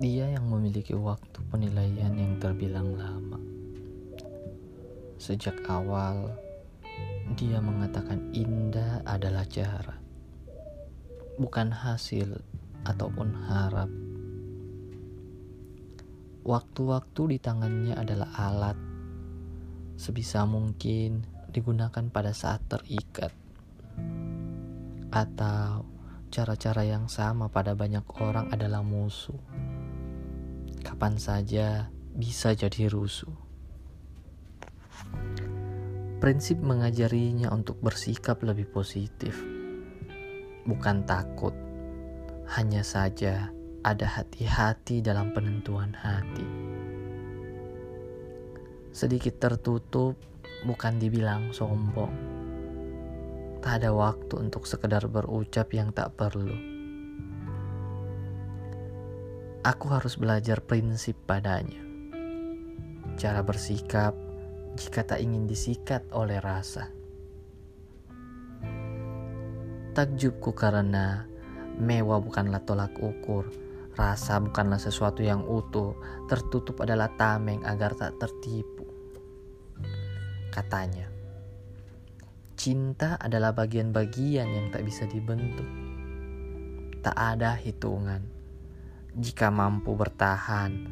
memiliki waktu penilaian yang terbilang lama. Sejak awal, dia mengatakan indah adalah cara, bukan hasil ataupun harap. Waktu-waktu di tangannya adalah alat, sebisa mungkin digunakan pada saat terikat, atau cara-cara yang sama pada banyak orang adalah musuh. Kapan saja bisa jadi rusuh. Prinsip mengajarinya untuk bersikap lebih positif, bukan takut. Hanya saja ada hati-hati dalam penentuan hati. Sedikit tertutup, bukan dibilang sombong. Tak ada waktu untuk sekedar berucap yang tak perlu. Aku harus belajar prinsip padanya. Cara bersikap jika tak ingin disikat oleh rasa. Takjubku karena mewah bukanlah tolak ukur, Rasa bukanlah sesuatu yang utuh, tertutup adalah tameng agar tak tertipu. Katanya, cinta adalah bagian-bagian yang tak bisa dibentuk. Tak ada hitungan. Jika mampu bertahan,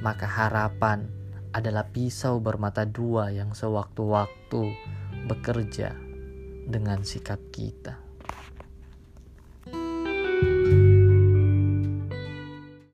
maka harapan adalah pisau bermata dua yang sewaktu-waktu bekerja dengan sikap kita.